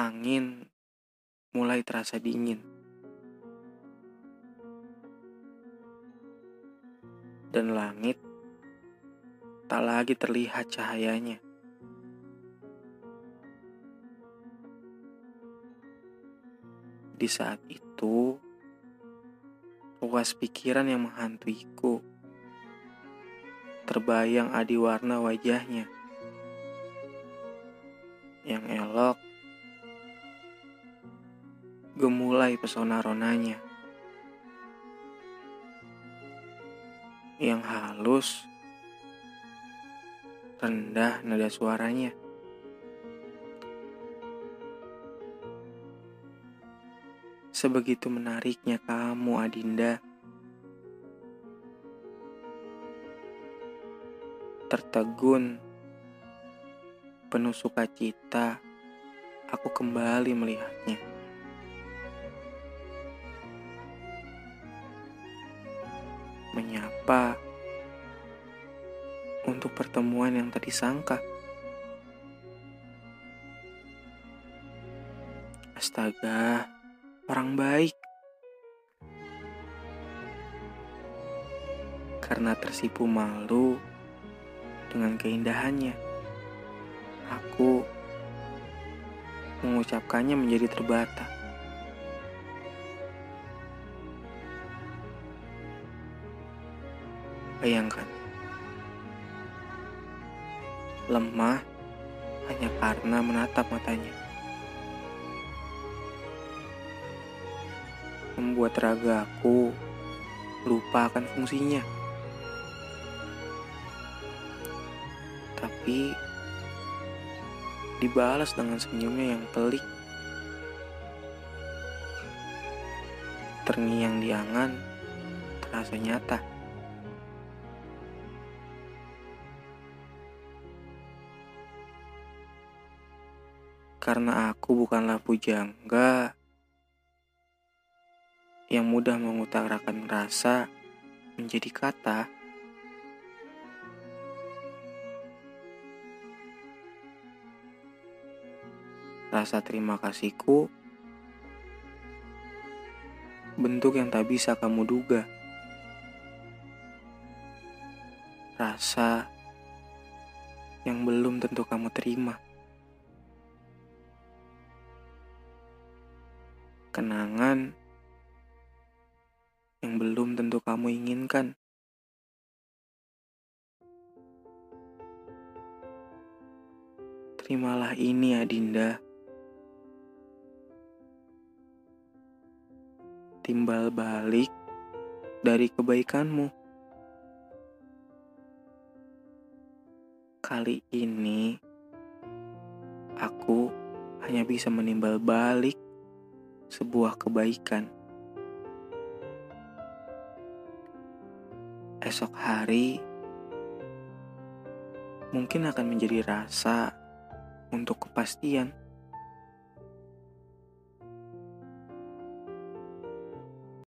angin mulai terasa dingin. Dan langit tak lagi terlihat cahayanya. Di saat itu, ruas pikiran yang menghantuiku terbayang adi warna wajahnya yang elok gemulai pesona ronanya. Yang halus, rendah nada suaranya. Sebegitu menariknya kamu, Adinda. Tertegun, penuh sukacita, aku kembali melihatnya. Menyapa untuk pertemuan yang tadi sangka. Astaga, orang baik. Karena tersipu malu dengan keindahannya, aku mengucapkannya menjadi terbata. Bayangkan, lemah hanya karena menatap matanya. Membuat ragaku lupa akan fungsinya. Tapi dibalas dengan senyumnya yang pelik. Terngiang di angan terasa nyata. Karena aku bukanlah pujangga yang mudah mengutarakan rasa menjadi kata. Rasa terima kasihku bentuk yang tak bisa kamu duga. Rasa yang belum tentu kamu terima. Kenangan yang belum tentu kamu inginkan. Terimalah ini, Adinda. Timbal balik dari kebaikanmu. Kali ini, aku hanya bisa menimbal balik sebuah kebaikan. Esok hari mungkin akan menjadi rasa untuk kepastian.